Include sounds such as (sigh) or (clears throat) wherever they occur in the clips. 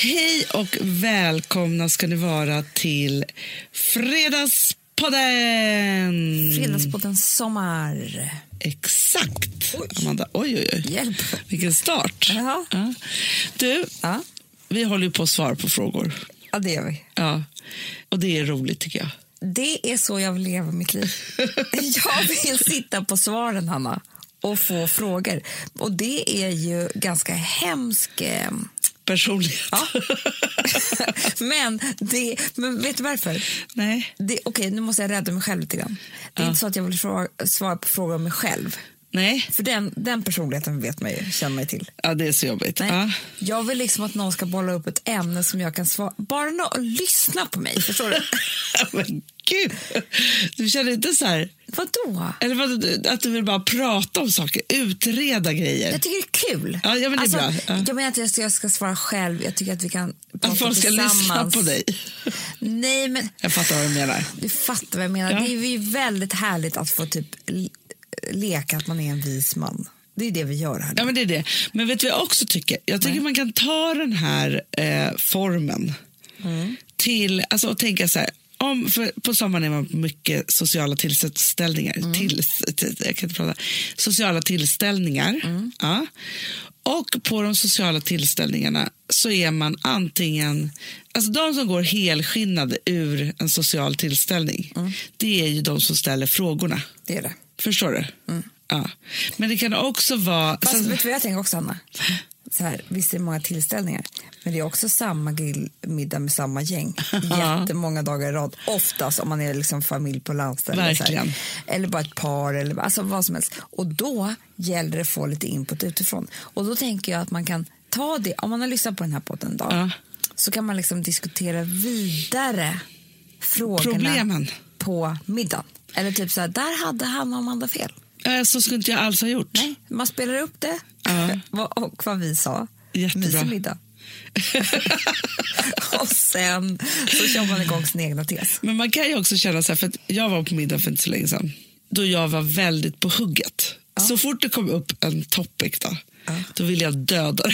Hej och välkomna ska ni vara till Fredagspodden! Fredagspodden Sommar. Exakt, Amanda. Oj, oj, oj. Hjälp. Vilken start. Jaha. Ja. Du, Ja, vi håller ju på att svara på frågor. ja, det gör vi. Ja. Och det är roligt tycker jag. Det är så jag vill leva mitt liv. (laughs) Jag vill sitta på svaren, Hanna, och få frågor. Och det är ju ganska hemskt. Personlighet. Ja. (laughs) men, det, men vet du varför? Nej. Okej, nu måste jag rädda mig själv lite grann. Det är inte så att jag vill svara på frågor om mig själv. Nej. För den, den personligheten vet man ju, känner mig till. Ja, det är så jobbigt. Nej. Ja. Jag vill liksom att någon ska bolla upp ett ämne som jag kan svara. Bara nå- lyssna på mig, förstår du? (laughs) Men gud, du känner inte så här... Vadå? Eller vad, att du vill bara prata om saker, utreda grejer. Jag tycker det är kul. Ja, ja, men det är bra. Ja. Jag menar att jag ska, svara själv. Jag tycker att vi kan prata Att folk ska lyssna på dig. Nej, men Jag fattar vad du menar. du fattar vad jag menar. Ja. Det är ju väldigt härligt att få typ leka att man är en vis man. Det är det vi gör här. Ja, men det är det. Men vet du vad jag också tycker? Jag tycker man kan ta den här eh, formen Mm. till, alltså och tänka så här, om, för på sommaren är man på mycket sociala tillställningar. Mm. Till, till, jag kan inte prata. Sociala tillställningar. Mm. Ja. Och på de sociala tillställningarna så är man antingen, alltså de som går helskinnade ur en social tillställning, Mm. det är ju de som ställer frågorna. Det är det. Förstår du? Ja. Men det kan också vara... Mm. Fast så- vet du vad jag tänker också, Anna? Så här, visst är det många tillställningar, men det är också samma grillmiddag med samma gäng. (laughs) Jättemånga dagar i rad. Oftast om man är liksom familj på landstället. Verkligen. Eller bara ett par, eller alltså vad som helst. Och då gäller det att få lite input utifrån. Och då tänker jag att man kan ta det, om man har lyssnat på den här podden en dag, Ja. så kan man liksom diskutera vidare frågorna Problemen. på middagen. Eller typ så här, där hade han och Amanda fel. Eh, Så skulle inte jag alls ha gjort. Nej, man spelar upp det Ja. (laughs) Vad- och vad vi sa. Jättebra. Mysig middag. (laughs) och sen så kör man igång sin egna tes. Men man kan ju också känna så här, för jag var på middag för inte så länge sedan, då jag var väldigt på hugget. Så fort det kom upp en topic då, då ville jag döda den.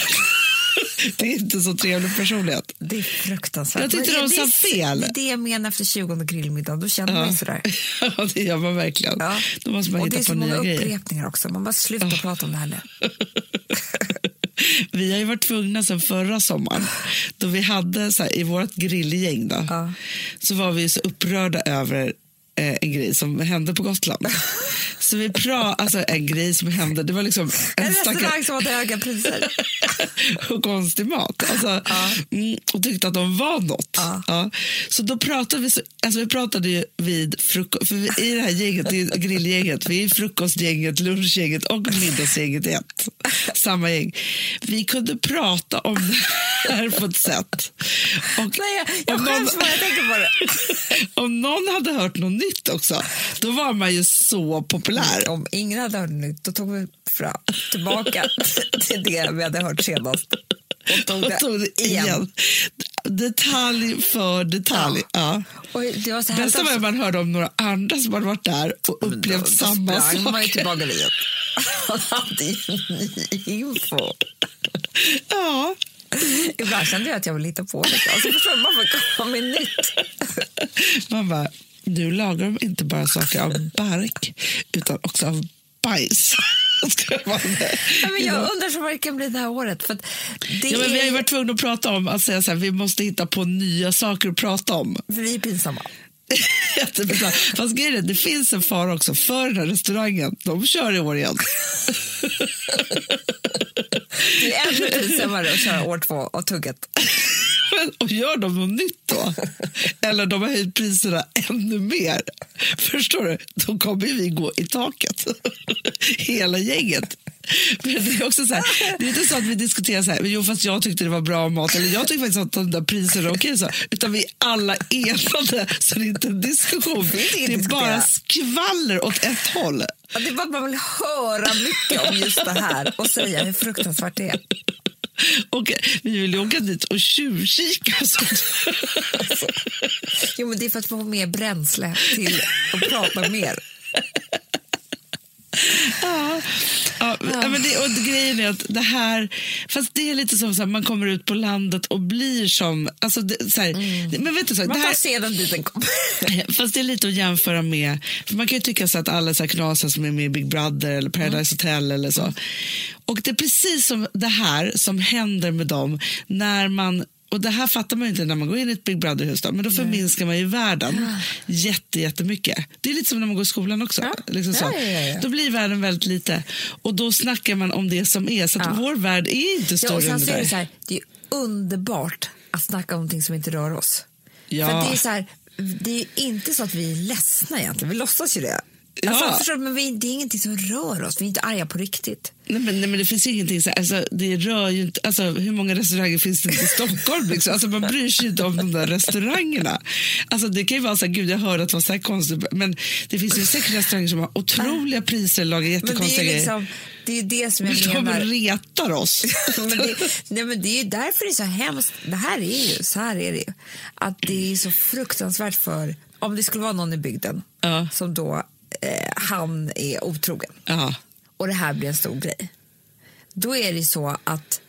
(laughs) det är inte så trevlig personlighet. Det är fruktansvärt. Jag tyckte de det, sa är- fel. Det är det jag menar efter 20 grillmiddagen. Då känner man ju sådär. (laughs) ja, det gör man verkligen. Ja. Då måste man och det hitta är på så många grejer. upprepningar också. Man bara sluta prata om det här nu. (laughs) Vi har ju varit tvungna sen förra sommaren, då vi hade så här, i vårt grillgäng då, Ja. så var vi så upprörda över eh, en grej som hände på Gotland. Så vi pratade, alltså en grej som hände, det var liksom En en stackare restaurang som hade höga priser. (laughs) och konstig mat. Alltså, mm, och tyckte att de var något. Ja. Ja. Så då pratade vi, så, alltså vi pratade ju vid frukost, för vi, i det här gänget, det är grillgänget, vi är frukostgänget, lunchgänget och middagsgänget i ett. Samma gäng. Vi kunde prata om det här på ett sätt. Och Nej, jag, skäms bara jag tänker på det. (laughs) om någon hade hört något nytt också, då var man ju så populär. Om ingen hade hört nytt, då tog vi fram, tillbaka (laughs) till det vi hade hört senast. Och tog det, tog det igen. igen. Detalj för detalj. Ja. Och det var så här var att man hörde om några andra som hade varit där och upplevt då samma sprang man ju till bageriet. (laughs) Han hade ju ny info. Ja. Ibland kände jag att jag ville hitta på lite. Alltså förstår man får komma med nytt. Man bara, nu lagar de inte bara saker av bark utan också av bajs. (laughs) Ja, men jag undrar så vad det kan bli det här året. För det Ja, men vi har ju varit tvungna att prata om att säga så här, vi måste hitta på nya saker att prata om. för vi är pinsamma. (laughs) Jättebra. Fast grejen är, det finns en fara också för den här restaurangen. De kör i år igen. (laughs) Det är ännu pinsammare att köra år två och tugget. (laughs) Och gör de något nytt då? Eller de har höjt priserna ännu mer. Förstår du? Då kommer vi gå i taket. Hela gänget. (laughs) Det är också så här, det är inte så att vi diskuterar så här, jo fast jag tyckte det var bra mat, eller jag tyckte faktiskt att de där priserna är okej, så, utan vi är alla enade, så det är inte en diskussion. Det är Det är bara skvaller åt ett håll. Ja, Det är bara att man vill höra mycket om just det här och säga hur fruktansvärt det är. Och vi vill ju åka dit och tjuvkika. och sånt. Jo, men det är för att få mer bränsle till att prata mer. Ja, Ja, ja. Men det, och grejen är att det här, fast det är lite som att man kommer ut på landet och blir som, alltså det, så här, Mm. men vet du, så här, Man får här, se den dit den kommer. (laughs) Fast det är lite att jämföra med, för man kan ju tycka så att alla så här knasar som är med i Big Brother eller Paradise Hotel eller så. Och det är precis som det här som händer med dem när man och Det här fattar man inte när man går in i ett Big Brother-hus, men då förminskar man ju världen jätte, jättemycket. Det är lite som när man går i skolan också. Ja. Liksom så. Ja, ja, ja. Då blir världen väldigt lite och då snackar man om det som är. Så att Ja. vår värld är inte Ja, större och sen än det så här, det är underbart att snacka om någonting som inte rör oss. Ja. För det är så här, det är inte så att vi är ledsna egentligen, vi låtsas ju det. Ja. Alltså, förstår men vi, det är ingenting som rör oss, vi är inte arga på riktigt. Nej men, nej, men det finns ingenting så alltså, det rör ju inte, alltså, hur många restauranger finns det i Stockholm? Liksom? Alltså, man bryr sig inte om de där restaurangerna. Alltså, det kan ju vara så här, gud jag hörde att det var så här konstigt, men det finns ju säkert restauranger som har otroliga priser, lagar Men det jättekonstiga är grejer. liksom, det är det som jag De menar. retar oss. (laughs) men det, nej, men det är ju därför det är så hemskt. Det här är ju, så här är det ju. Att det är så fruktansvärt för, om det skulle vara någon i bygden Ja. som då, eh, han är otrogen ja. och det här blir en stor grej. Då är det så att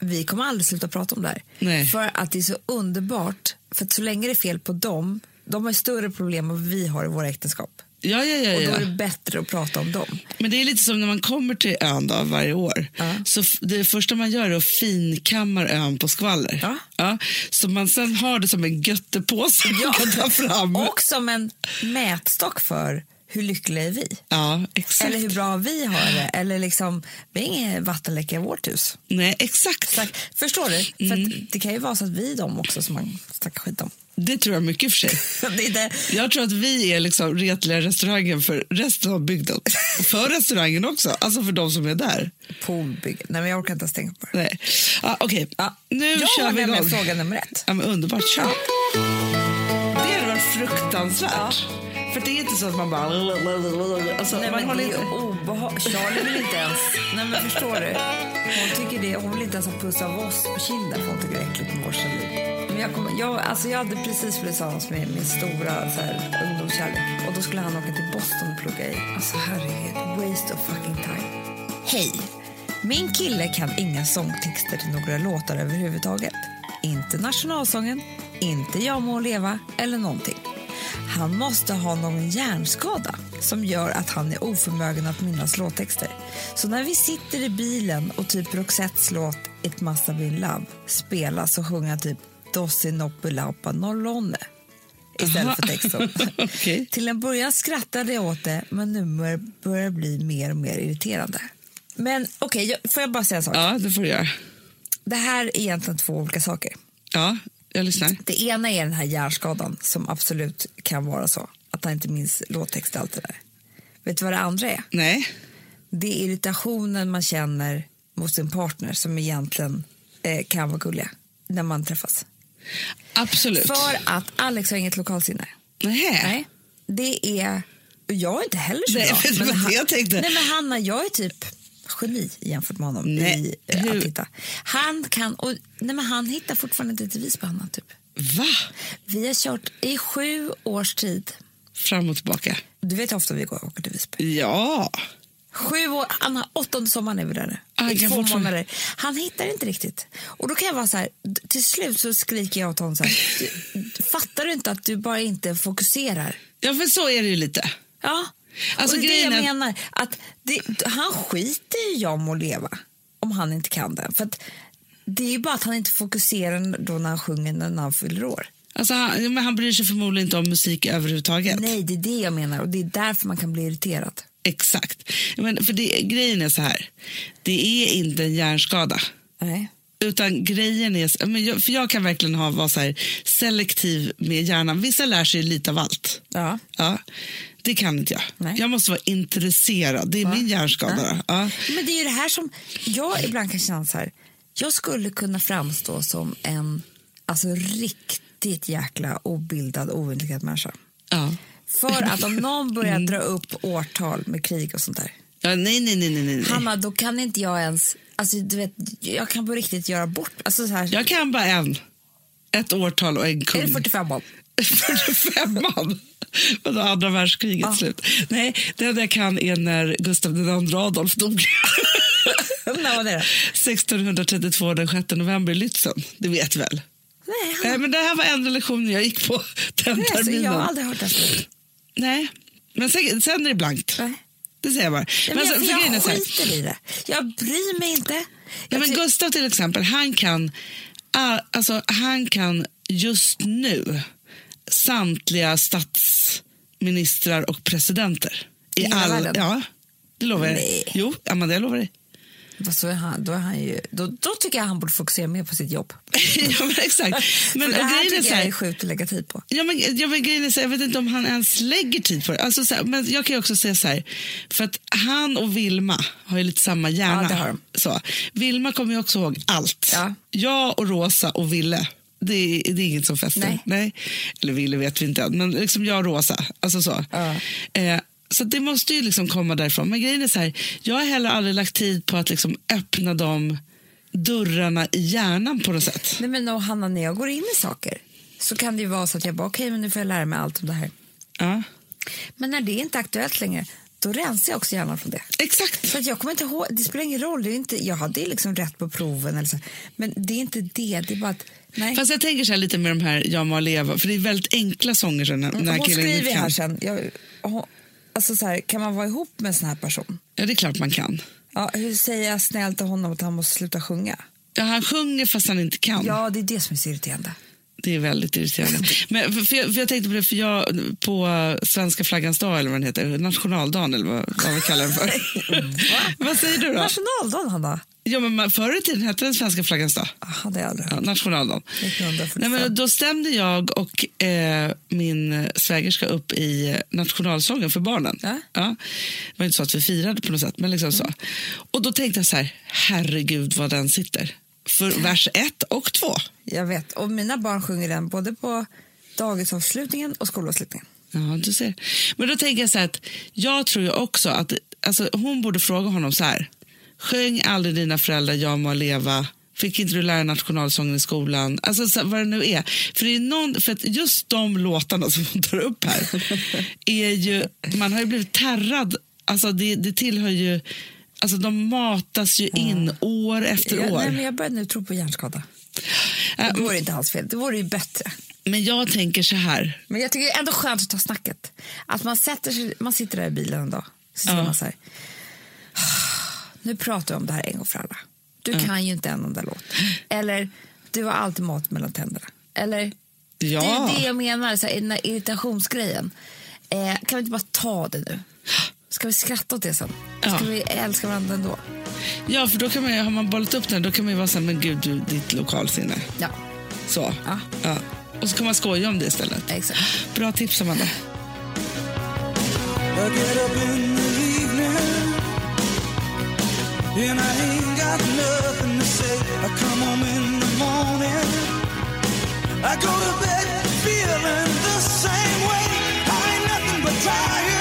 vi kommer aldrig sluta prata om det här. Nej. För att det är så underbart, för att så länge det är fel på dem, de har större problem än vi har i våra äktenskap. Ja, ja, ja, Och då är det bättre att prata om dem. Men det är lite som när man kommer till ön då, varje år. Så det första man gör är att finkammar ön på skvaller. Ja. Så man sen har det som en göttepåse man kan ta fram. Och som en mätstock för hur lyckliga är vi? Ja, exakt. Eller hur bra vi har det. Eller liksom, vi har ingen vattenläcka i vårt hus. Nej, exakt. Exakt. Förstår du? För Mm. att det kan ju vara så att vi är de också som man snackar skit om. Det tror jag mycket för sig. (laughs) det är det. Jag tror att vi är liksom retliga restaurangen för resten av bygden. För restaurangen också, alltså för de som är där. Poolbygge. Nej, men jag orkar inte ens tänka på det. Nej. Ah, Okej, Ja. nu jag kör har vi igång. fråga nummer ett. Ja, men underbart, kör. Det hade varit fruktansvärt. För det är inte så att man bara... Alltså, Nej, man men det är inte... ju obehag... Charlie vill inte ens... Nej, men förstår du? Hon tycker det. Hon vill inte ens ha puss av oss på kinden för hon tycker det är äckligt med vår. Men jag, kom, jag, alltså jag hade precis blivit tillsammans med min stora så här, ungdomskärlek och då skulle han åka till Boston och plugga i. Alltså herregud, waste of fucking time. Hej! Min kille kan inga sångtexter till några låtar överhuvudtaget. Inte nationalsången, inte Jag må leva eller någonting. Han måste ha någon hjärnskada som gör att han är oförmögen att minnas låttexter. Så när vi sitter i bilen och typ Roxettes låt It must have been love spelas och sjunger typ Dossi noppi laupa nollonne istället för texten. (laughs) Okej. Till en början skrattade jag åt det, men nu bör- börjar det bli mer och mer irriterande. Men okej, jag- får jag bara säga en sak? Ja, det får du göra. Det här är egentligen två olika saker. Ja, jag lyssnar. Det ena är den här hjärnskadan som absolut kan vara så. Att han inte minns låttext och allt det där. Vet du vad det andra är? Nej. Det är irritationen man känner mot sin partner som egentligen eh, kan vara gulliga när man träffas. Absolut. För att Alex har inget lokalsinne. Nähä. Nej, det är... Jag är inte heller så Nej, bra. (laughs) men var han- jag tänkte. Nej, men Hanna, jag är typ geni jämfört med honom Nej, i eh, att hitta. Han kan... Och, nej, men han hittar fortfarande inte ett bevis på Hanna. Typ. Va? Vi har kört i sju års tid. Fram och tillbaka. Du vet hur ofta vi går och åker till Visby. Ja. Sju år, Anna, åttonde sommaren är vi där nu. Ah, I två månader. Han hittar inte riktigt. Och då kan jag vara så här, till slut så skriker jag åt honom så här, du, fattar du inte att du bara inte fokuserar? ja, för så är det ju lite. Ja, Alltså, och det är det jag menar. Att det, han skiter i jag må leva om han inte kan den. För att det är ju bara att han inte fokuserar då när han sjunger när han fyller år. Alltså, han, men han bryr sig förmodligen inte om musik överhuvudtaget. Nej, det är det jag menar och det är därför man kan bli irriterad. Exakt. Men för det, grejen är så här. Det är inte en hjärnskada. Nej. Utan grejen är, men jag, för jag kan verkligen ha, vara så här, selektiv med hjärnan. Vissa lär sig lite av allt. Ja. Ja, det kan inte jag. Nej. Jag måste vara intresserad. Det är min hjärnskada. Ja. Men det är ju det här som jag ibland kan känna så här. Jag skulle kunna framstå som en alltså, riktigt jäkla obildad, ointelligent människa. Ja. För att om någon börjar dra upp årtal med krig och sånt där. Ja, nej, nej, nej, nej, nej. Hanna, då kan inte jag ens... Alltså, du vet, jag kan på riktigt göra bort... Alltså, så här, Jag kan bara en. Ett årtal och en är det kung. 45 barn? 45 man. Vadå, andra världskrigets Ja. slut? Nej, det enda jag kan är när Gustav II Adolf dog. (laughs) När var det då? 1632 den 6 november i Lützen. Det vet väl? Nej, Nej, men det här var enda lektionen jag gick på den Nej, alltså, terminen. jag har aldrig hört det. Nej, men sen, sen är det blankt. Nej. Det säger jag bara. Men alltså, jag, jag här- skiter i det. Jag bryr mig inte. Ja, men Gustav till exempel, han kan, alltså, han kan just nu samtliga statsministrar och presidenter. I hela världen? Ja, det lovar jag. Nej. Jo, Amanda, jag lovar dig. Så är han, då, är han ju, då, då tycker jag han borde fokusera mer på sitt jobb. (laughs) ja, men exakt. Men, det här grejen är tycker så jag här, är sjukt att lägga tid på. Ja, men, ja, men grejen är så här, jag vet inte om han ens lägger tid på det. Alltså, så här, men jag kan ju också säga så här, för att han och Vilma har ju lite samma hjärna. Ja, det har de. Så, Vilma kommer ju också ihåg allt. Ja. Jag och Rosa och Ville, det är, det är inget som fäster. Nej. Eller Ville vet vi inte än, men liksom jag och Rosa. Alltså så. Ja. Eh, så det måste ju liksom komma därifrån. Men grejen är så här, jag har heller aldrig lagt tid på att liksom öppna de dörrarna i hjärnan på något sätt. Nej, men och Hanna, när jag går in i saker så kan det ju vara så att jag bara, okej, men nu får jag lära mig allt om det här. Ja. Men när det inte är aktuellt längre, då rensar jag också hjärnan från det. Exakt. För jag kommer inte ihåg, det spelar ingen roll, det är inte, jag hade ju liksom rätt på proven, eller så, men det är inte det, det är bara att, nej. Fast jag tänker så här lite med de här Jag må leva, för det är väldigt enkla sånger. Så när, när Hon skriver här sen, jag, hon, alltså så här, kan man vara ihop med en sån här person? Ja, det är klart man kan. Ja, hur säger jag snällt till honom att han måste sluta sjunga? Ja, han sjunger fast han inte kan. Ja, det är det som är så irriterande. Det är väldigt irriterande. (laughs) Men för, för, jag, för jag tänkte på det, för jag på svenska flaggans dag, eller vad den heter, nationaldagen eller vad, vad vi kallar den för. (laughs) vad säger du då? Nationaldagen, Hanna. Ja, men förr i tiden hette den svenska flaggans dag. Aha, det aldrig Ja, nationaldagen. 1945. Nej, men då stämde jag och eh, min svägerska upp i nationalsången för barnen. Ja. Det var inte så att vi firade på något sätt. Men liksom så. Och då tänkte jag så här, herregud vad den sitter. För vers ett och två. Jag vet, och mina barn sjunger den både på dagisavslutningen och skolavslutningen. Ja, du ser. Men då tänker jag så här att jag tror ju också att alltså, hon borde fråga honom så här. Sjöng aldrig dina föräldrar Jag må leva? Fick inte du lära nationalsången i skolan? Alltså så, vad det nu är. För, det är någon, för att just de låtarna som hon tar upp här (laughs) är ju, man har ju blivit terrad. Alltså det, det tillhör ju, alltså de matas ju in år efter Ja, år. nej, men jag börjar nu tro på hjärnskada. Äh, Det vore inte alls fel, det vore ju bättre. men jag tänker så här, Men jag tycker det är ändå skönt att ta snacket. Att man, sätter sig, man sitter där i bilen en dag, så Ja. man så här. Nu pratar vi om det här en gång för alla. Du kan ju inte en enda låt. Eller, du har alltid mat mellan tänderna. Eller, ja. det är det jag menar, så här, den här irritationsgrejen. Eh, kan vi inte bara ta det nu? Ska vi skratta åt det sen? Ska Ja. vi älska varandra ändå? Ja, för då kan man, har man bollat upp den då kan man ju vara så här, men gud, du, ditt lokalsinne. Ja, Så. Ja. Ja. Och så kan man skoja om det istället. exakt. Bra tips, Amanda. And I ain't got nothing to say. I come home in the morning. I go to bed feeling the same way. I ain't nothing but tired.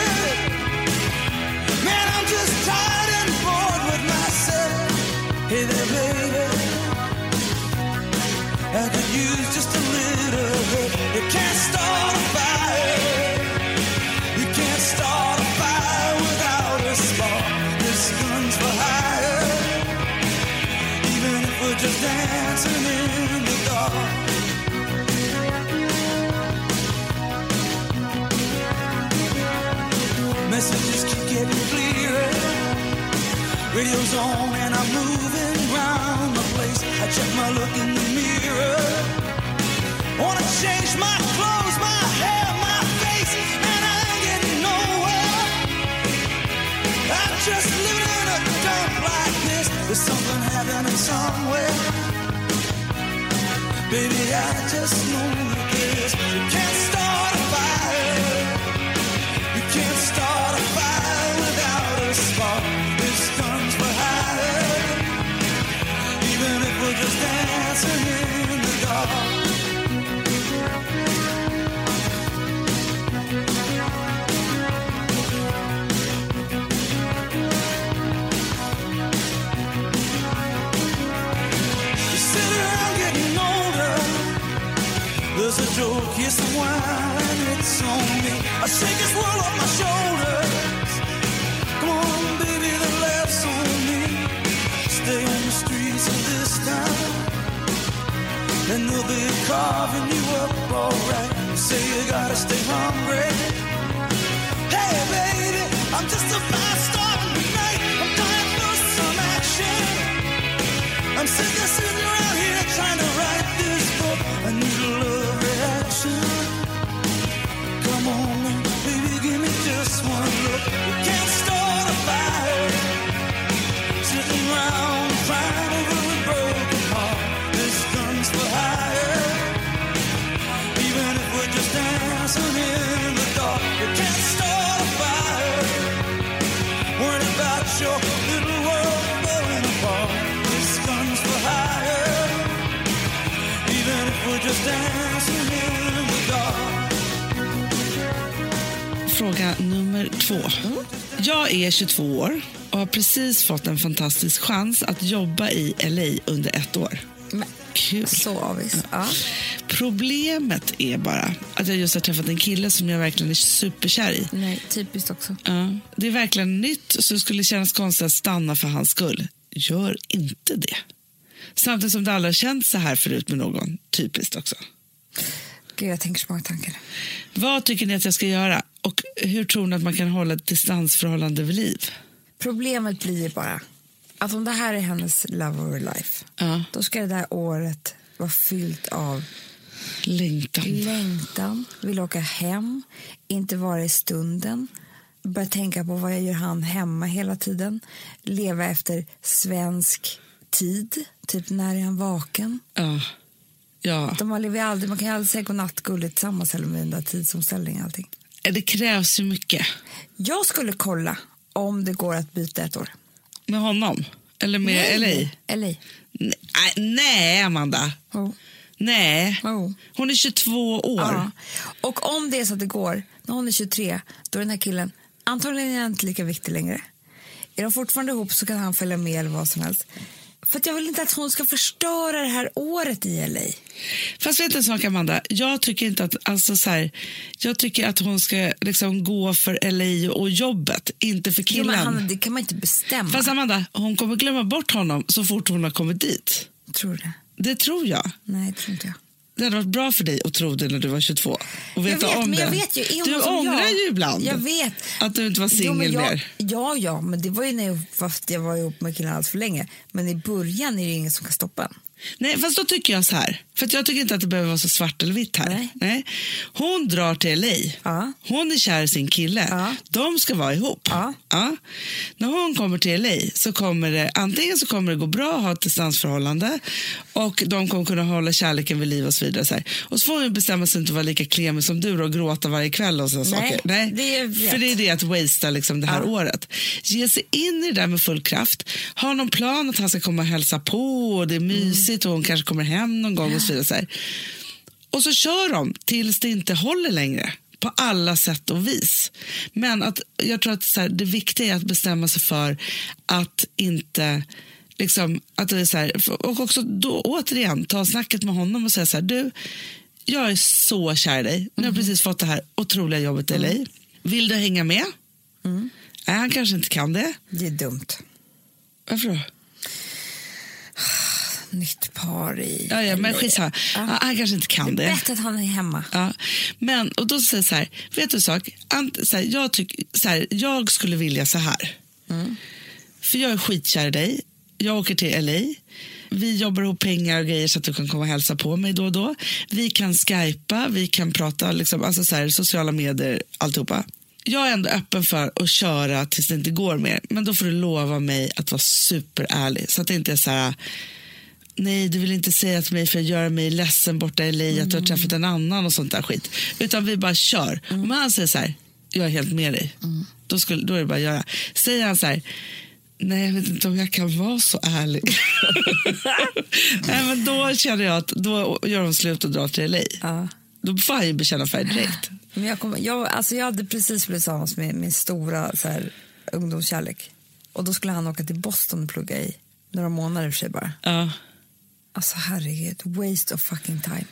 Messages keep getting clearer. Radio's on and I'm moving round the place. I check my look in the mirror. Baby, I just know that this. You can't start a fire. A while, and it's on me. I shake this world off my shoulders. Come on, baby, the laughs on me. stay on the streets of this town. Then they'll be carving you up alright. You say you gotta stay hungry. Hey baby, I'm just a fast star tonight. I'm dying for some action. I'm sick of sitting around here trying to Even if we're just dancing in the dark. Fråga nummer två. Jag är 22 år och har precis fått en fantastisk chans att jobba i LA under ett år. Men, Kul. så avis. Ja. Problemet är bara att jag just har träffat en kille som jag verkligen är superkär i. Nej, typiskt också. Ja, det är verkligen nytt så det skulle kännas konstigt att stanna för hans skull. Gör inte det. Samtidigt som det aldrig har känts så här förut med någon. Typiskt också. Gud, jag tänker så många tankar. Vad tycker ni att jag ska göra? Och hur tror ni att man kan hålla ett distansförhållande vid liv? Problemet blir bara att om det här är hennes love of her life, Ja. då ska det där året vara fyllt av Längtan. längtan, vill åka hem, inte vara i stunden, börja tänka på vad jag gör han hemma hela tiden, leva efter svensk tid, typ när är han vaken? Ja. ja. De lever aldrig, man kan ju aldrig säga godnatt gulligt tillsammans eller med den där tidsomställningen och allting. Det krävs ju mycket. Jag skulle kolla om det går att byta ett år. Med honom? Eller med LA? LA. Nej, nej, Amanda. Oh. Nej. Oh. Hon är 22 år. Ja. Och om det är så att det går, när hon är 23, då är den här killen antagligen inte lika viktig längre. Är de fortfarande ihop så kan han följa med eller vad som helst. För jag vill inte att hon ska förstöra det här året i LA. Fast vet du en sak, Amanda? Jag tycker inte att, alltså så här, jag tycker att hon ska liksom gå för LA och jobbet, inte för Jo, killen. men han, det kan man inte bestämma. Fast Amanda, hon kommer glömma bort honom så fort hon har kommit dit. Tror du det? Det tror jag. Nej, tror inte jag. Det hade varit bra för dig att tro det när du var 22. Och Jag veta vet, om men jag vet ju. Du ångrar jag? ju ibland Jag vet. att du inte var singel jag, mer. Ja, ja, men det var ju när jag, fast jag var ihop med killen alldeles för länge. Men i början är det ingen som kan stoppa en. Nej, fast då tycker jag så här. För jag tycker inte att det behöver vara så svart eller vitt här. Nej. Hon drar till LA. Ja. Hon är kär i sin kille. Ja. De ska vara ihop. Ja. När hon kommer till LA så kommer det antingen så kommer det gå bra att ha ett distansförhållande och de kommer kunna hålla kärleken vid liv och så vidare. Så här. Och så får hon bestämma sig inte att vara lika klemig som du och gråta varje kväll och sådana Nej, saker. Nej, det är för det är det att wastea liksom det här Ja. året. Ge sig in i det där med full kraft. Ha någon plan att han ska komma och hälsa på och det är mysigt och hon kanske kommer hem någon gång och så vidare. Och så kör de tills det inte håller längre på alla sätt och vis. Men att, jag tror att så här, det viktiga är att bestämma sig för att inte Liksom, att det är så här, och också då, återigen ta snacket med honom och säga så här, du, jag är så kär i dig. Nu har jag precis fått det här otroliga jobbet i LA. Vill du hänga med? Nej, han kanske inte kan det. Det är dumt. Varför då? Nytt par i... Ja, ja, men skitsamma. Ja, han kanske inte kan Det det. är bättre att han är hemma. Ja, men, och då säger jag så här, vet du en sak? Ant, så här, jag, tyck, så här, jag skulle vilja så här. För jag är skitkär i dig. Jag åker till LA. Vi jobbar ihop pengar och grejer så att du kan komma och hälsa på mig då och då. Vi kan skypa, vi kan prata, liksom, alltså så här, sociala medier, alltihopa. Jag är ändå öppen för att köra tills det inte går mer. Men då får du lova mig att vara superärlig. Så att det inte är så här, nej du vill inte säga till mig för att göra mig ledsen borta i LA att du har träffat en annan och sånt där skit. Utan vi bara kör. Om han säger så här, jag är helt med dig, då, skulle, då är det bara att göra. Säger han så här, nej jag vet inte om jag kan vara så ärlig. (laughs) nej, men då känner jag att då gör de slut och drar till LA. Ja. Då får han ju bekänna färg direkt. Men jag, kom, jag, alltså jag hade precis blivit tillsammans med min stora så här, ungdomskärlek. Och då skulle han åka till Boston och plugga i några månader för sig bara. Ja, Alltså herregud, waste of fucking time.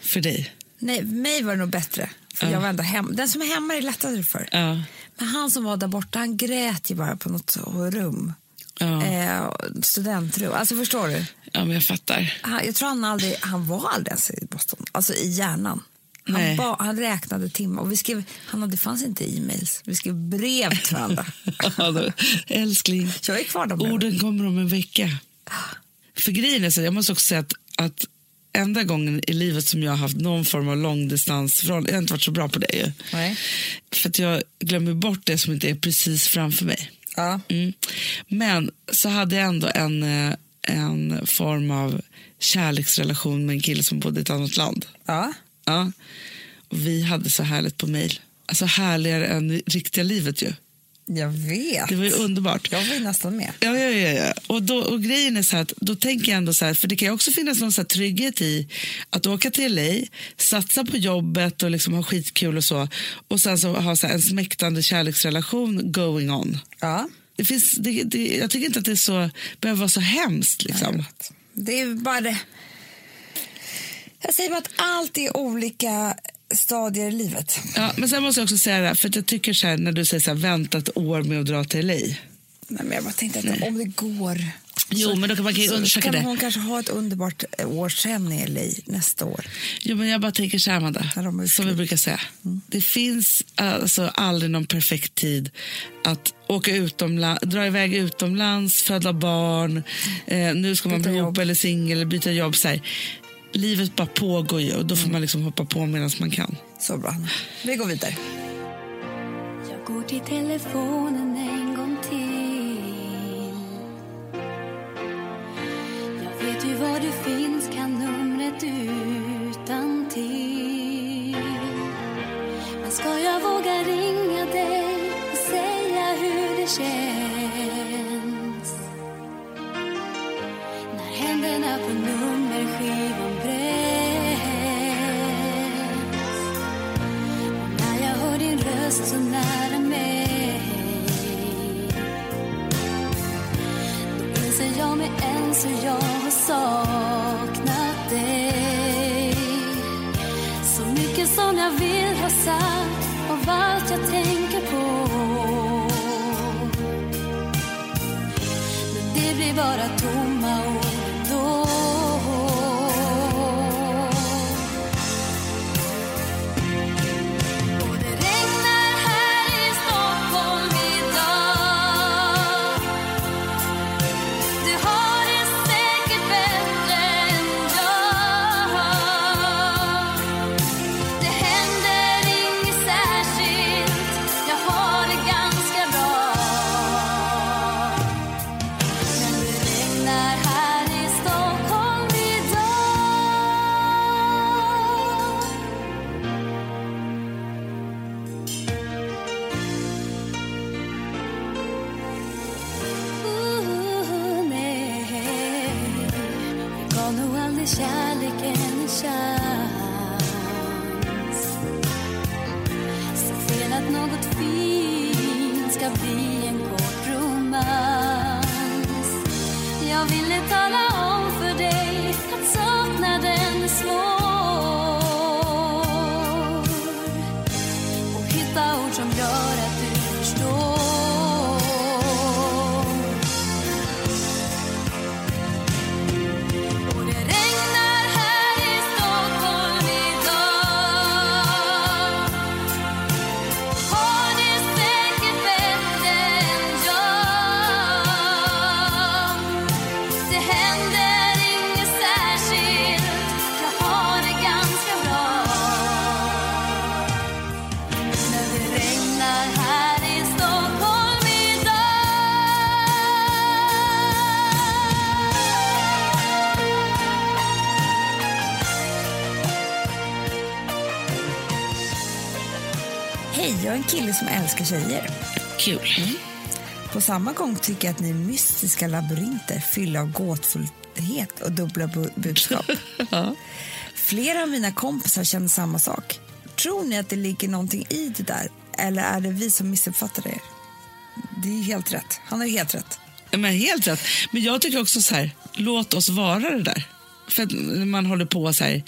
för dig. Nej, mig var det nog bättre. För Ja. jag var ändå hem. Den som är hemma är lättare för. Ja. Men han som var där borta, han grät ju bara på något rum. Ja. Eh, studentrum. Alltså förstår du? Ja, men jag fattar. Han, jag tror han aldrig, han var aldrig ens i Boston. Alltså i hjärnan. Han, ba, han räknade timmar. Och vi skrev, han hade, det fanns inte e-mails. Vi skrev brev till varandra. (laughs) Älskling, jag är kvar orden kommer om en vecka. För grejen är så, jag måste också säga att, att enda gången i livet som jag har haft någon form av långdistans från, jag har inte varit så bra på det ju. Nej. För att jag glömmer bort det som inte är precis framför mig. Ja. Mm. Men så hade jag ändå en, eh, en form av kärleksrelation med en kille som bodde i ett annat land. ja. Ja. Och vi hade så härligt på mejl. Alltså härligare än riktiga livet ju. Jag vet. Det var ju underbart. Jag var ju nästan med. Ja, ja, ja, ja. Och, då, och grejen är så att då tänker jag ändå så här, för det kan ju också finnas någon så här trygghet i att åka till LA, satsa på jobbet och liksom ha skitkul och så och sen så ha så en smäktande kärleksrelation going on. Ja. Det finns, det, det, jag tycker inte att det är så, behöver vara så hemskt. Liksom. Det är bara det. Jag säger bara att allt är olika stadier i livet. Ja, men sen måste jag också säga det här, för att jag tycker så här, när du säger så här, vänta ett år med att dra till LA. Nej, men jag bara tänkte att om det går. Jo, men då kan man kan så undersöka kan det. hon kanske ha ett underbart år sen i LA nästa år. Jo, men jag bara tänker så här, Amanda, som vi brukar säga. Det finns alltså aldrig någon perfekt tid att åka utomlands, dra iväg utomlands, föda barn, eh, nu ska man bli ihop eller singel eller byta jobb. Så här. Livet bara pågår ju och då får Mm. man liksom hoppa på medan man kan. Så bra. Vi går vidare. Jag går till telefonen en gång till Jag vet ju var du finns, kan numret utan till Men ska jag våga ringa dig och säga hur det känns så hur jag har saknat dig. Så mycket som jag vill ha sagt av allt jag tänker på. Men det blir bara kille som älskar tjejer. Kul. På samma gång tycker jag att ni är mystiska labyrinter fyllda av gåtfullhet och dubbla bu- budskap. (laughs) Ja. Flera av mina kompisar känner samma sak. Tror ni att det ligger någonting i det där? Eller är det vi som missuppfattar det? Det är helt rätt. Han har helt rätt. Men helt rätt. Men jag tycker också så här, låt oss vara det där. För att man håller på så här,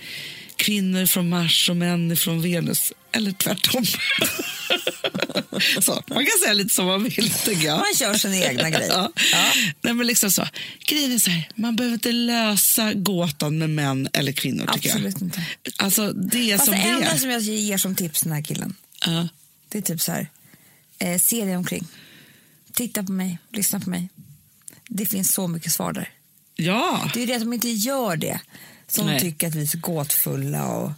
kvinnor från Mars och män från Venus. Eller tvärtom. (laughs) så, man kan säga lite som man vill. Man kör sin egna (laughs) grej. Ja. Ja. Nej, men liksom så. Grejen är så här, man behöver inte lösa gåtan med män eller kvinnor. Absolut jag. inte. Alltså, det är Fast som det enda som jag ger som tips den här killen, Ja. det är typ så här, eh, se dig omkring. Titta på mig, lyssna på mig. Det finns så mycket svar där. ja. Det är det att de inte gör det som Nej. tycker att vi är så gåtfulla. Och,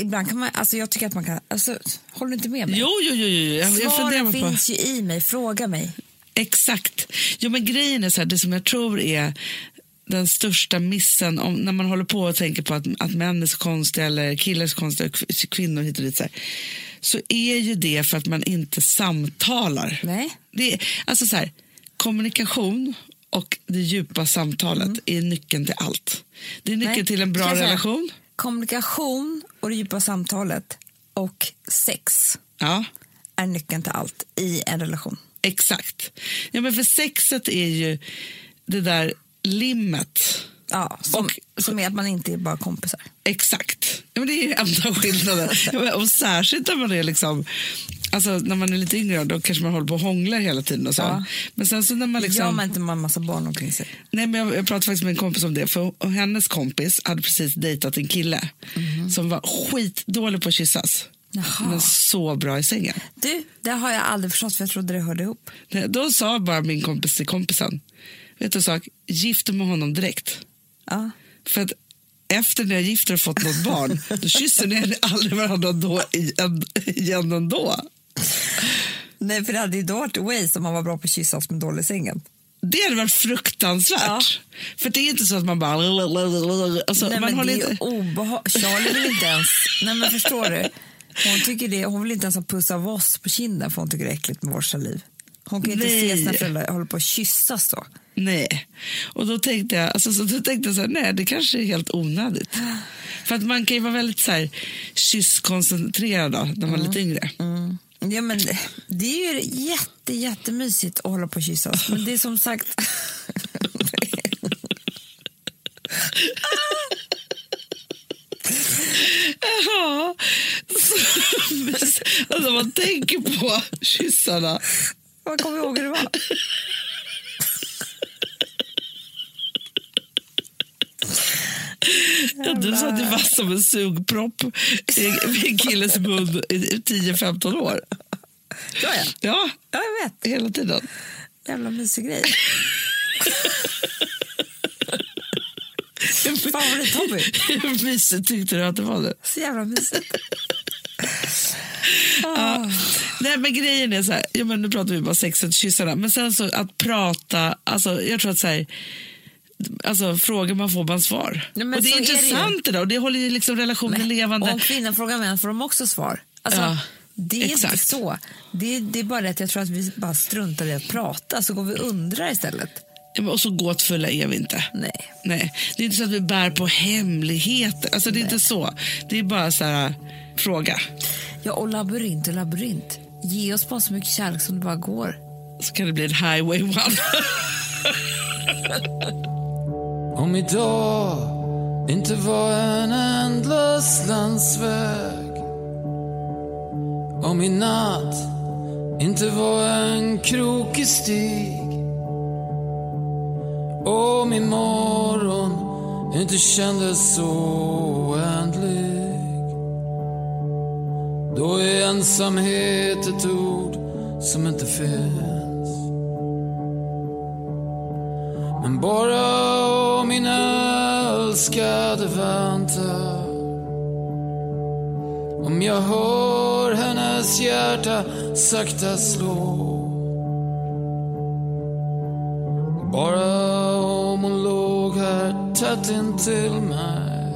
ibland kan man, alltså jag tycker att man kan, alltså, håller du inte med mig? Jo, jo, jo. jo. Jag, jag Svaren på... finns ju i mig, fråga mig. Exakt. Jo, men grejen är så här, det som jag tror är den största missen om, när man håller på och tänker på att, att män är så konstiga eller killar är så konstiga kvinnor hit och dit så, här, så är ju det för att man inte samtalar. Nej. Det är, alltså så här, kommunikation och det djupa samtalet är nyckeln till allt. Det är nyckeln Mm. Nej, till en bra relation. Kommunikation och det djupa samtalet och sex Ja. är nyckeln till allt i en relation. Exakt. Ja, men för sexet är ju det där limmet. Ja, som, Och- som är att man inte är bara kompisar. Exakt. Ja, men det är ju enda skillnaden. (laughs) Och särskilt när man är liksom... Alltså när man är lite yngre då kanske man håller på och hånglar hela tiden och så. Ja. Men sen så när man liksom... gör man inte med en massa barn omkring sig. Nej, men jag, jag pratade faktiskt med en kompis om det. För och hennes kompis hade precis dejtat en kille som var skitdålig på att kyssas. Jaha. Men så bra i sängen. Du, det har jag aldrig förstått för jag trodde det hörde ihop. Det- Då sa bara min kompis till kompisen, vet du en sak, gift med honom direkt. Ja. För att efter när jag gifter och fått något barn, då kysser ni aldrig varandra då igen, igen ändå. (laughs) Nej, för det hade ju då varit way som man var bra på att kyssas med dålig sängen. Det hade varit fruktansvärt. Ja. För det är inte så att man bara... Alltså, Nej, man men håller det är inte... obehag... Charlie vill inte ens... Nej, men förstår du? Hon, tycker det, hon vill inte ens ha puss av oss på kinden för hon tycker det är äckligt med vår saliv. Hon kan ju inte Nej. se sina föräldrar hålla på att kyssas då. Nej. Och då tänkte jag, alltså, så då tänkte jag så här, nej det kanske är helt onödigt. För att man kan ju vara väldigt så här, kysskoncentrerad då, när man är lite yngre. Mm. Ja, men det- är ju jätte, jättemysigt att hålla på att kyssas. Men det är som sagt... Ja, alltså man tänker på kyssarna. Jag kommer ihåg hur det var. Ja, du satt ju fast som en sugpropp i en killes mun i 10-15 år. Ja, ja. Ja, ja, jag vet. hela tiden. Jävla mysig grej. Favorithobby. Hur mysigt tyckte du att det var? Det? Så jävla mysigt. Ja. Nej, men grejen är så här, ja, men nu pratar vi bara sexet och kyssarna, men sen så att prata, alltså jag tror att så här, alltså frågar man får man svar. Men och det är så är det intressant och det håller ju liksom relationen levande. Om kvinnan frågar män får de också svar. Alltså, Ja, det är inte exakt. så. Det är, det är bara det att jag tror att vi bara struntar i att prata så går vi och undrar istället. Ja, men Och så gåtfulla är vi inte. Nej. Nej, det är inte så att vi bär på hemligheter. Alltså, det är inte så. Det är bara så här, fråga. Ja, och labyrint och labyrint. Ge oss bara så mycket kärlek som det bara går. Så kan det bli en highway one. (laughs) Om idag inte var en ändlös landsväg. Om i natt inte var en krokig stig. Om imorgon inte kändes så oändlig. Då är ensamhet ett ord som inte finns. Men bara min älskade väntar Om jag hör hennes hjärta sakta slå. Bara om hon låg här tätt intill mig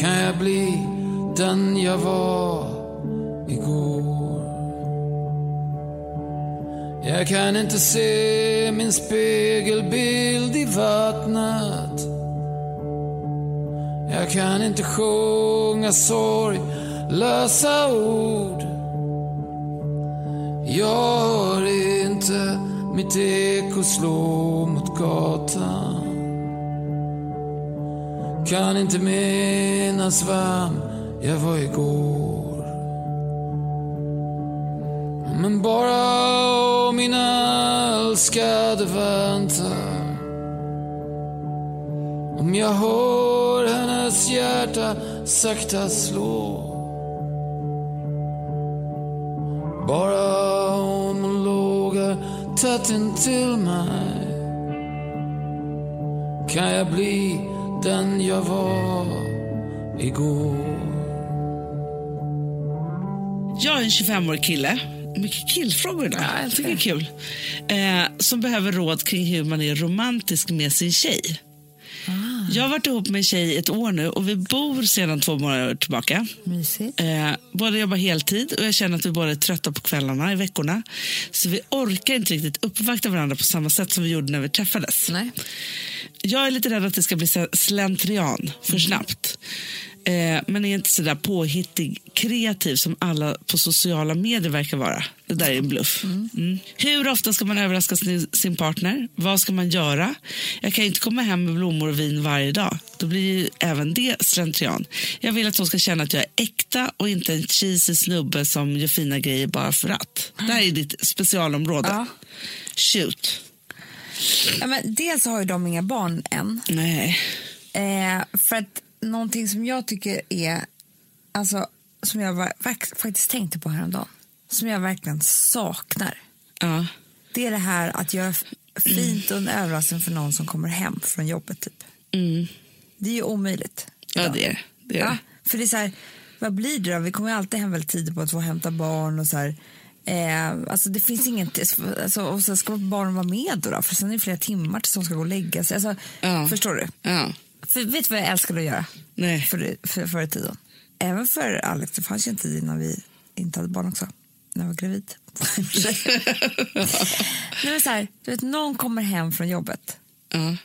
Kan jag bli den jag var. Jag kan inte se min spegelbild i vattnet. Jag kan inte sjunga sorg, lösa ord. Jag hör inte mitt eko slå mot gatan. Kan inte minnas vem jag var igår. Men bara om min älskade väntar. Om jag hör hennes hjärta sakta slå. Bara om hon lågar tätt intill mig kan jag bli den jag var igår. Jag är en 25-årig kille. Mycket killfrågor idag. Ja, jag tycker det är kul. Eh, som behöver råd kring hur man är romantisk med sin tjej. Jag har varit ihop med en tjej ett år nu och vi bor sedan två månader tillbaka. Mysigt. Eh, båda jobbar heltid och jag känner att vi båda är trötta på kvällarna i veckorna. Så vi orkar inte riktigt uppvakta varandra på samma sätt som vi gjorde när vi träffades. Nej. Jag är lite rädd att det ska bli slentrian för snabbt. Eh, men är inte så där påhittig, kreativ som alla på sociala medier verkar vara. Det där är en bluff. Mm. Hur ofta ska man överraska sin, sin partner? Vad ska man göra? Jag kan ju inte komma hem med blommor och vin varje dag. Då blir ju även det slentrian. Jag vill att hon ska känna att jag är äkta och inte en cheesy snubbe som gör fina grejer bara för att. Det här är ditt specialområde. Ja. Shoot. Ja, men dels har ju de inga barn än. Nej. Eh, för att någonting som jag tycker är, alltså som jag var, faktiskt tänkte på häromdagen, som jag verkligen saknar. Ja. Det är det här att göra fint och en överraskning för någon som kommer hem från jobbet. Typ. Mm. Det är ju omöjligt. Ja, det är det. Är Ja, för det är så här, vad blir det då? Vi kommer ju alltid hem väldigt tidigt på att få hämta barn och så här. Eh, alltså det finns ingen, alltså, och sen ska barnen vara med då, då för sen är det flera timmar tills de ska gå och lägga sig. Alltså, Ja. Förstår du? Ja. För, vet du vad jag älskade att göra Nej. för, för, förr i tiden? Även för Alex, det fanns ju en tid innan vi inte hade barn också. När jag var gravid. (laughs) Nej, men så här, du vet, någon kommer hem från jobbet Ja.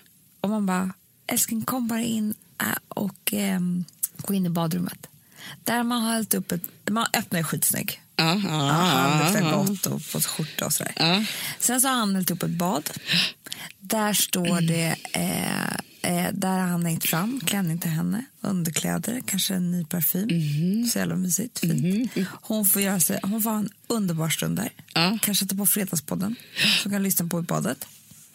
och man bara, älskling kom bara in äh, och ehm, gå in i badrummet. Där man har hällt upp ett, man öppnar ju skitsnygg. Ja, ja, han luktar gott och på skjorta och sådär. Sen så har han hällt upp ett bad. Där står det, eh, eh, där har han hängt fram klänning till henne, underkläder, kanske en ny parfym. Mhm. Så jävla mysigt, fint. Hon får, göra sig, hon får ha en underbar stund där. Ja. Kanske ta på Fredagspodden, som kan lyssna på i badet.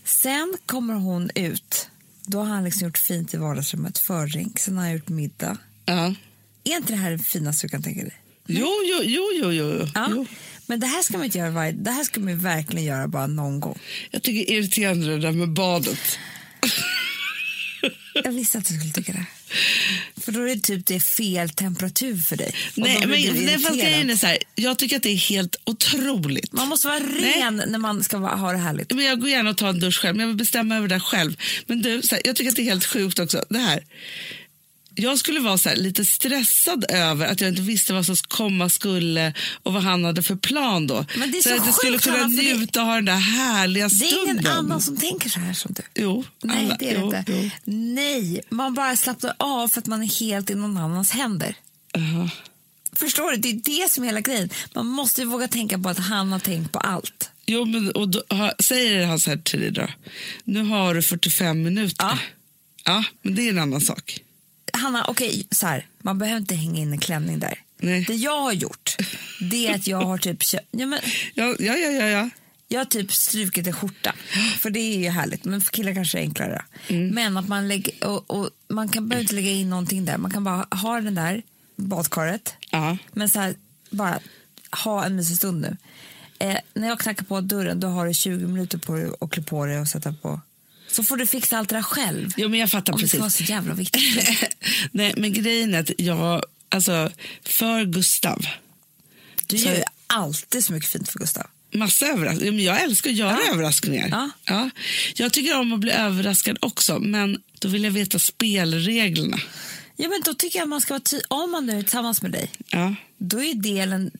Sen kommer hon ut. Då har han liksom gjort fint i vardagsrummet, förring. Sen har han gjort middag. ja. Är inte det här det finaste du kan tänka dig? Jo, jo, jo, jo, jo. Ja. jo. Men det här ska man inte göra varje, det här ska man verkligen göra bara någon gång. Jag tycker det är irriterande det där med badet. (laughs) Jag visste att du skulle tycka det. För då är det typ det är fel temperatur för dig. Nej, men det, fast grejen är så här, jag tycker att det är helt otroligt. Man måste vara ren när man ska vara, ha det härligt. Men jag går gärna och tar en dusch själv, men jag vill bestämma över det själv. Men du, här, jag tycker att det är helt sjukt också. Det här. Jag skulle vara så lite stressad över att jag inte visste vad som komma skulle och vad han hade för plan då. Men det är så att jag skulle kunna det- njuta ha den där härliga Det är stunden. ingen annan som tänker så här som du. Jo, Nej, alla- det är det jo, inte. jo. Nej, man bara slappnar av för att man är helt i någon annans händer. Jaha. Förstår du? Det är det som är hela grejen. Man måste ju våga tänka på att han har tänkt på allt. Jo, men och då, säger han så här till dig då. Nu har du 45 minuter. Ja. Ja, men det är en annan sak. Hanna, okej, så här. Man behöver inte hänga in en klänning där. Nej. Det jag har gjort, det är att jag har typ ja, men Ja, ja, ja, ja. ja. Jag har typ strukit en skjorta, för det är ju härligt. Men för killar kanske det är enklare. Mm. Men att man, lägger, och, och man kan behöver inte lägga in någonting där. Man kan bara ha den där badkaret. Ja. Men så här, bara ha en mysig stund nu. Eh, när jag knackar på dörren då har du 20 minuter på dig att klä på dig och sätta på. Så får du fixa allt det där själv. Jo, men jag fattar Om det ska vara precis. så jävla viktigt. (laughs) Nej, men grejen är att jag, alltså, för Gustav, Du Så- gör ju alltid så mycket fint för Gustav. massa överraskningar. Men jag älskar att göra Ja. överraskningar. Ja. Jag tycker om att bli överraskad också, men då vill jag veta spelreglerna. Ja, men då tycker jag att man ska vara ty- om man nu är tillsammans med dig. Ja. då är, delen,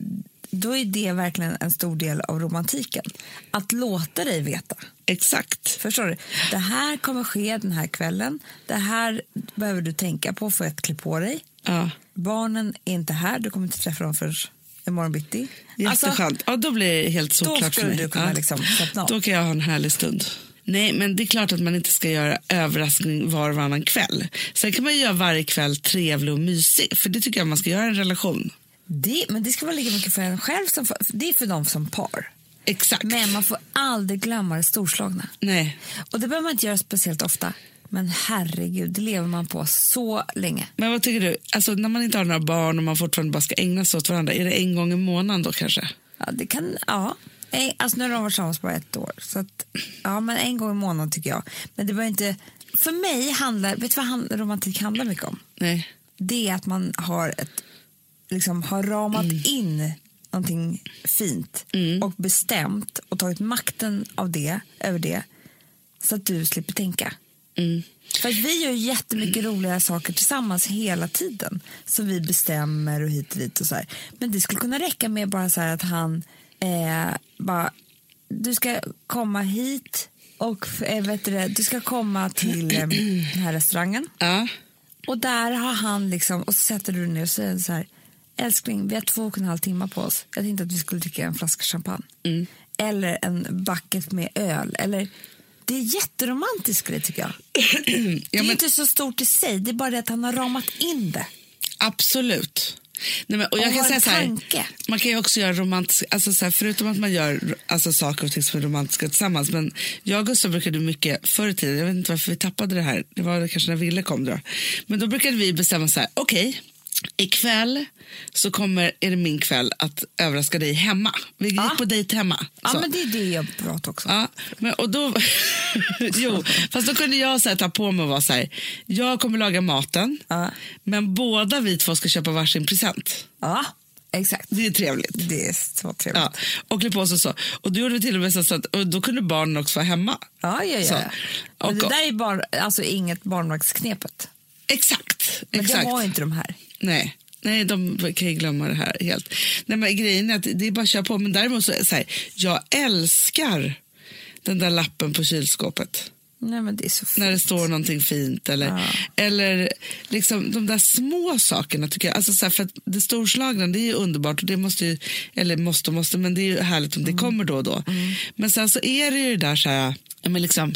då är det verkligen en stor del av romantiken. Att låta dig veta. Exakt. Förstår du? Det här kommer ske den här kvällen. Det här behöver du tänka på för att klä på dig. Ja. Barnen är inte här. Du kommer inte träffa dem för imorgon bitti. Alltså, Jätteskönt. ja, då blir det helt såklart för mig. du kunna ja. liksom. Då kan jag ha en härlig stund. Nej, men det är klart att man inte ska göra överraskning var och varannan kväll. Sen kan man göra varje kväll trevlig och mysig, för det tycker jag man ska göra i en relation. Det, men det ska vara lika mycket för en själv som för, det är för dem som par. Exakt. Men man får aldrig glömma det storslagna. Nej. Och det behöver man inte göra speciellt ofta. Men herregud, det lever man på så länge. Men vad tycker du? Alltså, när man inte har några barn och man fortfarande bara ska ägna sig åt varandra, är det en gång i månaden då kanske? Ja, det kan, ja. En- Alltså nu har de varit tillsammans bara ett år. Så att, ja, men en gång i månaden tycker jag. Men det var inte... För mig handlar, vet du vad romantik handlar mycket om? Nej. Det är att man har, ett, liksom, har ramat in någonting fint och bestämt och tagit makten av det, över det så att du slipper tänka. För att vi gör jättemycket roliga saker tillsammans hela tiden som vi bestämmer och hit och dit och så här. Men det skulle kunna räcka med bara så här att han eh, bara, du ska komma hit och eh, vet du, det, du ska komma till eh, den här restaurangen. Ja. Och där har han liksom, och så sätter du dig ner och säger så här, älskling, vi har två och en halv timme på oss. Jag tänkte att vi skulle dricka en flaska champagne. Eller en bucket med öl. Eller, det är jätteromantiskt tycker jag. (clears throat) Det ja är men, inte så stort i sig, det är bara det att han har ramat in det. absolut. Nej, men, och jag Och kan säga så här, man kan ju också göra romantiska, alltså så här, förutom att man gör alltså, saker och ting som är romantiska tillsammans. Men jag och Gustav brukade mycket förr i tiden, jag vet inte varför vi tappade det här, det var kanske när Ville kom då. Men då brukade vi bestämma så här, okej, ikväll så kommer, är det min kväll att överraska dig hemma. Vi gick Ja. på dejt hemma. Ja, Så. men det är det jag pratar också. Ja, men, och då, (laughs) jo, fast då kunde jag så här, ta på mig och vara så här, jag kommer laga maten, Ja. men båda vi två ska köpa varsin present. Ja, exakt. Det är trevligt. Det är så trevligt. Ja, och klä på sig så. Och då gjorde vi till och med så att och då kunde barnen också vara hemma. Ja, ja, ja. Och, det där är bara, alltså inget barnvaktsknepet. exakt. Men exakt. det har inte de här. Nej. Nej, de kan ju glömma det här helt. Nej, men grejen är att det är bara att köra på. Men däremot så, så här, jag älskar den där lappen på kylskåpet. Nej, men det är så fint. när det står någonting fint. Eller, Ja. eller liksom de där små sakerna tycker jag. Alltså så här, för att det storslagna det är ju underbart och det måste ju, eller måste och måste, men det är ju härligt om det kommer då och då. Men sen så är det ju det där så här, men liksom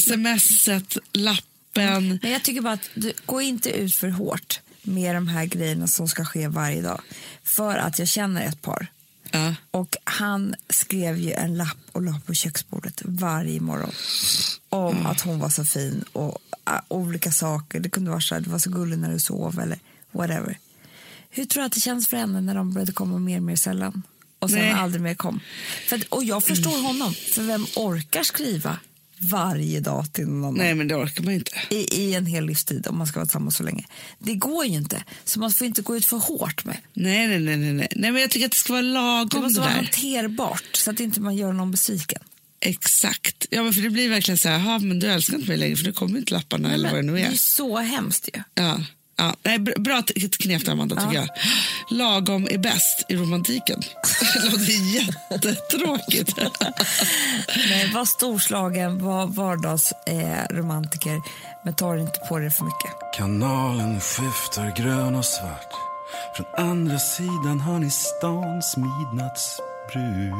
smset, lappen. Men jag tycker bara att du, gå inte ut för hårt med de här grejerna som ska ske varje dag. För att jag känner ett par. Ja. Och han skrev ju en lapp och la på köksbordet varje morgon. Om att hon var så fin och uh, olika saker. Det kunde vara så här, det var så gullig när du sov eller whatever. Hur tror du att det känns för henne när de började komma mer och mer sällan? Och sen Nej. aldrig mer kom. För att, och jag förstår honom. För vem orkar skriva varje dag till någon annan? Nej, men det orkar man inte. i, i en hel livstid om man ska vara tillsammans så länge. Det går ju inte. Så man får inte gå ut för hårt med. Nej, nej, nej, nej, nej. nej men jag tycker att det ska vara Det lagom det, måste vara där. hanterbart så att inte man gör någon besviken. Exakt. Ja, men för det blir verkligen så här, "Jaha, men du älskar inte mig längre för nu kommer inte lapparna eller vad det nu det är. är så hemskt ju. Ja. Ja, nej, br- bra knep Amanda, tycker jag. Lagom är bäst i romantiken. (laughs) Det låter jättetråkigt. (laughs) Men var storslagen, var vardagsromantiker, eh, romantiker, men ta inte på det för mycket. Kanalen skiftar grön och svart Från andra sidan hör ni stans midnattsbrus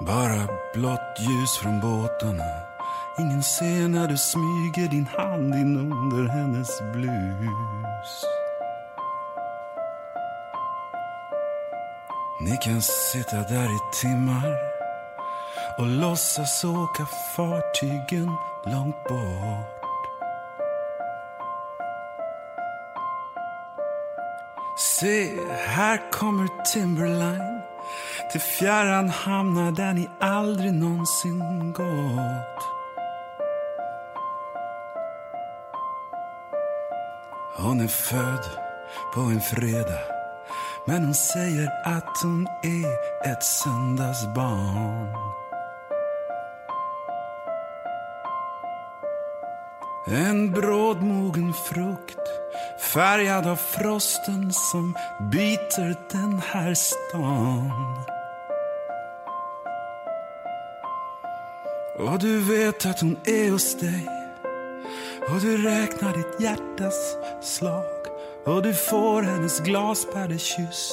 Bara blått ljus från båtarna Ingen ser när du smyger din hand in under hennes blus Ni kan sitta där i timmar och låtsas åka fartygen långt bort. Se, här kommer Timberline till fjärran hamnar där ni aldrig någonsin gått. Hon är född på en fredag men hon säger att hon är ett söndagsbarn. En brådmogen frukt färgad av frosten som biter den här stan. Och du vet att hon är hos dig och du räknar ditt hjärtas slag. Och du får hennes glaspärlekyss.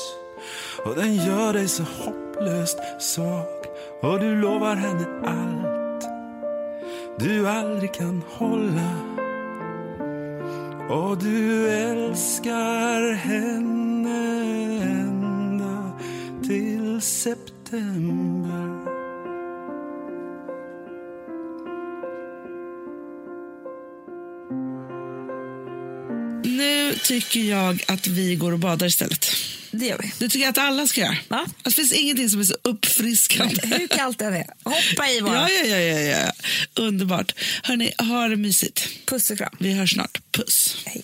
Och den gör dig så hopplöst svag. Och du lovar henne allt du aldrig kan hålla. Och du älskar henne ända till september. Tycker jag att vi går och badar istället. Det gör vi. Det tycker jag att alla ska göra. Va? Det finns ingenting som är så uppfriskande. Hur kallt det är. Hoppa i bara. Ja, ja, ja, ja, ja. Underbart. Hörni, ha det mysigt. Puss och kram. Vi hörs snart. Puss. Hej.